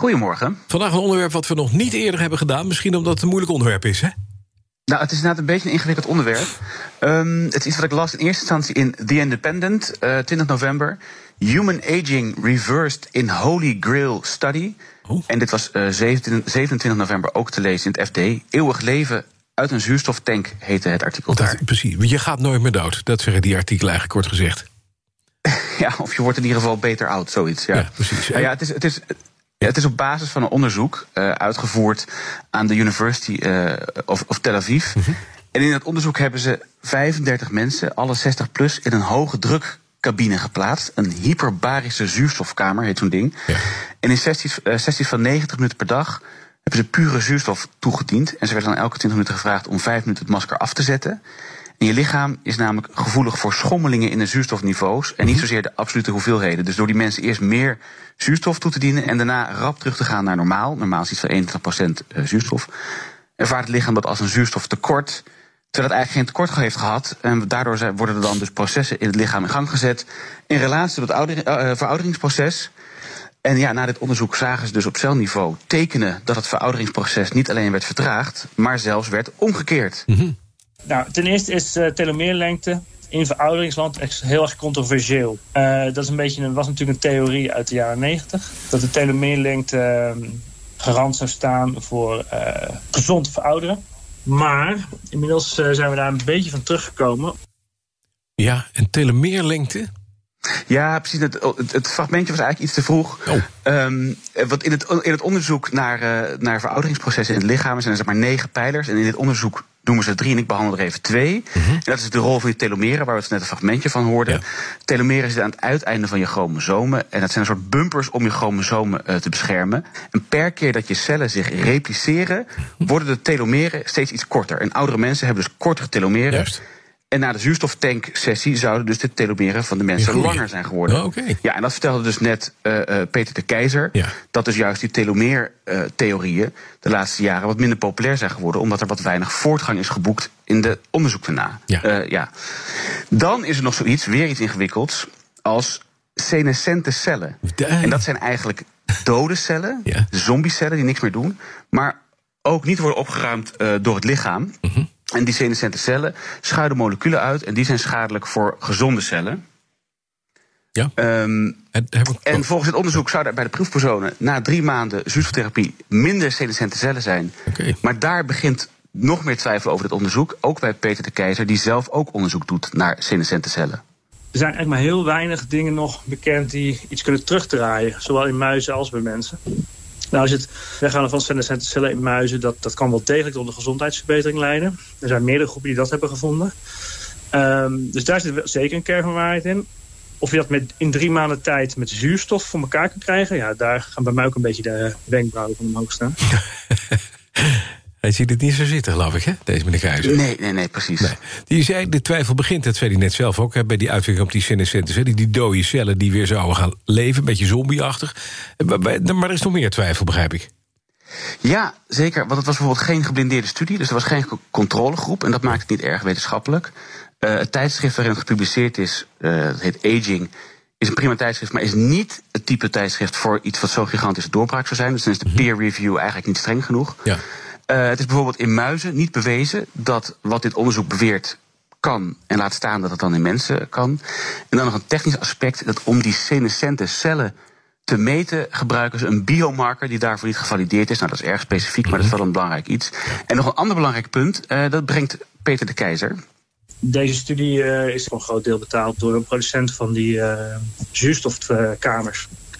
Goedemorgen. Vandaag een onderwerp wat we nog niet eerder hebben gedaan. Misschien omdat het een moeilijk onderwerp is, hè? Nou, het is inderdaad een beetje een ingewikkeld onderwerp. Um, het is iets wat ik las in eerste instantie in The Independent, uh, 20 november. Human Aging Reversed in Holy Grail Study. Oh. En dit was uh, 27, 27 november ook te lezen in het FD. Eeuwig leven uit een zuurstoftank heette het artikel daar. Dat, precies, want je gaat nooit meer dood. Dat zeggen die artikelen eigenlijk kort gezegd. Ja, of je wordt in ieder geval beter oud, zoiets. Ja, Ja, precies. Nou ja, het, is, het, is, ja, het is op basis van een onderzoek uh, uitgevoerd aan de University uh, of, of, Tel Aviv. Mhm. En in dat onderzoek hebben ze 35 mensen, alle 60 plus, in een hoge drukcabine geplaatst. Een hyperbarische zuurstofkamer heet zo'n ding. Ja. En in sessies, uh, sessies van 90 minuten per dag hebben ze pure zuurstof toegediend. En ze werden dan elke 20 minuten gevraagd om 5 minuten het masker af te zetten. En je lichaam is namelijk gevoelig voor schommelingen in de zuurstofniveaus. En niet zozeer de absolute hoeveelheden. Dus door die mensen eerst meer zuurstof toe te dienen. en daarna rap terug te gaan naar normaal. Normaal is iets van 21% zuurstof. ervaart het lichaam dat als een zuurstoftekort. terwijl het eigenlijk geen tekort heeft gehad. En daardoor worden er dan dus processen in het lichaam in gang gezet. in relatie tot het ouder, uh, verouderingsproces. En ja, na dit onderzoek zagen ze dus op celniveau tekenen dat het verouderingsproces niet alleen werd vertraagd, maar zelfs werd omgekeerd. Mm -hmm. Nou, ten eerste is uh, telomeerlengte in verouderingsland echt heel erg controversieel. Uh, dat is een beetje een, was natuurlijk een theorie uit de jaren 90. Dat de telomeerlengte uh, garant zou staan voor uh, gezond verouderen. Maar inmiddels uh, zijn we daar een beetje van teruggekomen. Ja, en telomeerlengte? Ja, precies. Het, het, het, fragmentje was eigenlijk iets te vroeg. Oh. Um, want in het, in het onderzoek naar, uh, naar verouderingsprocessen in het lichaam zijn er zeg maar negen pijlers. En in dit onderzoek noemen ze drie en ik behandel er even twee. Mhm. Mm -hmm. En dat is de rol van je telomeren, waar we het net een fragmentje van hoorden. Ja. Telomeren zitten aan het uiteinde van je chromosomen. En dat zijn een soort bumpers om je chromosomen uh, te beschermen. En per keer dat je cellen zich repliceren, worden de telomeren steeds iets korter. En oudere mensen hebben dus kortere telomeren. Juist. En na de zuurstoftanksessie zouden dus de telomeren van de mensen langer zijn geworden. Oh, okay. Ja, en dat vertelde dus net uh, uh, Peter de Keizer. Ja. Dat dus juist die telomeertheorieën de laatste jaren wat minder populair zijn geworden. Omdat er wat weinig voortgang is geboekt in de onderzoek daarna. Ja. Uh, ja. Dan is er nog zoiets, weer iets ingewikkelds, als senescente cellen. De... En dat zijn eigenlijk dode cellen, zombiecellen die niks meer doen. Maar ook niet worden opgeruimd door het lichaam. Mm -hmm. En die senescente cellen schuiven moleculen uit en die zijn schadelijk voor gezonde cellen. Ja. Um, en, en, volgens het onderzoek zouden er bij de proefpersonen na drie maanden zuurstoftherapie minder senescente cellen zijn. Okay. Maar daar begint nog meer twijfel over het onderzoek. Ook bij Peter de Keizer, die zelf ook onderzoek doet naar senescente cellen. Er zijn eigenlijk maar heel weinig dingen nog bekend die iets kunnen terugdraaien. Zowel in muizen als bij mensen. Nou, als het weghalen van senescente cellen in muizen, dat, dat kan wel degelijk tot een gezondheidsverbetering leiden. Er zijn meerdere groepen die dat hebben gevonden. Um, dus daar zit zeker een kern van waarheid in. Of je dat met, in drie maanden tijd met zuurstof voor elkaar kan krijgen, ja, daar gaan bij mij ook een beetje de wenkbrauwen van omhoog staan. Hij ziet het niet zo zitten, geloof ik, hè? Deze meneer Keizer. Nee, nee, nee, precies. Nee. Die zei, de twijfel begint, dat zei hij net zelf ook... Hè, bij die uitwerking op die senescentes, die, die dode cellen... die weer zouden gaan leven, een beetje zombieachtig. Maar er is nog meer twijfel, begrijp ik. Ja, zeker. Want het was bijvoorbeeld geen geblindeerde studie... dus er was geen controlegroep en dat maakt het niet erg wetenschappelijk. Uh, het tijdschrift waarin het gepubliceerd is, uh, dat heet Aging... is een prima tijdschrift, maar is niet het type tijdschrift... voor iets wat zo gigantische doorbraak zou zijn. Dus dan is de peer review eigenlijk niet streng genoeg. Ja. Uh, het is bijvoorbeeld in muizen niet bewezen dat wat dit onderzoek beweert kan. En laat staan dat het dan in mensen kan. En dan nog een technisch aspect: dat om die senescente cellen te meten, gebruiken ze een biomarker die daarvoor niet gevalideerd is. Nou, dat is erg specifiek, maar dat is wel een belangrijk iets. En nog een ander belangrijk punt: uh, dat brengt Peter de Keizer. Deze studie uh, is voor een groot deel betaald door een producent van die uh,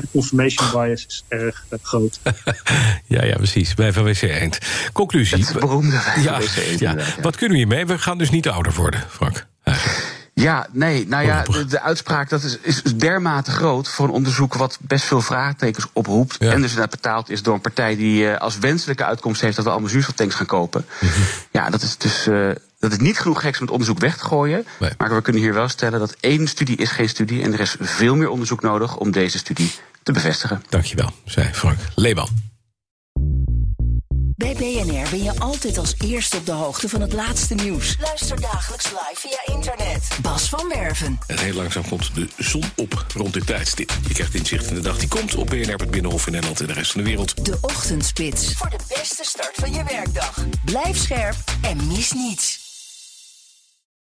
De confirmation bias is erg uh, groot. ja, ja, precies. Bij Van WC Eend. Conclusie. Het beroemde ja, ja. Wat kunnen we hiermee? We gaan dus niet ouder worden, Frank. Ja, Ja, nee, nou ja, de, de uitspraak dat is, is dermate groot voor een onderzoek wat best veel vraagtekens oproept. Ja. En dus inderdaad betaald is door een partij die uh, als wenselijke uitkomst heeft dat we allemaal zuurstoftanks gaan kopen. Mhm. Ja, dat is dus. Uh, dat is niet genoeg geks om het onderzoek weg te gooien. Nee. Maar we kunnen hier wel stellen dat één studie is geen studie. En er is veel meer onderzoek nodig om deze studie te bevestigen. Dankjewel, zei Frank Leeman. Bij BNR ben je altijd als eerste op de hoogte van het laatste nieuws. Luister dagelijks live via internet. Bas van Werven. En heel langzaam komt de zon op rond dit tijdstip. Je krijgt inzicht in de dag die komt op BNR, het Binnenhof in Nederland en de rest van de wereld. De Ochtendspits. Voor de beste start van je werkdag. Blijf scherp en mis niets.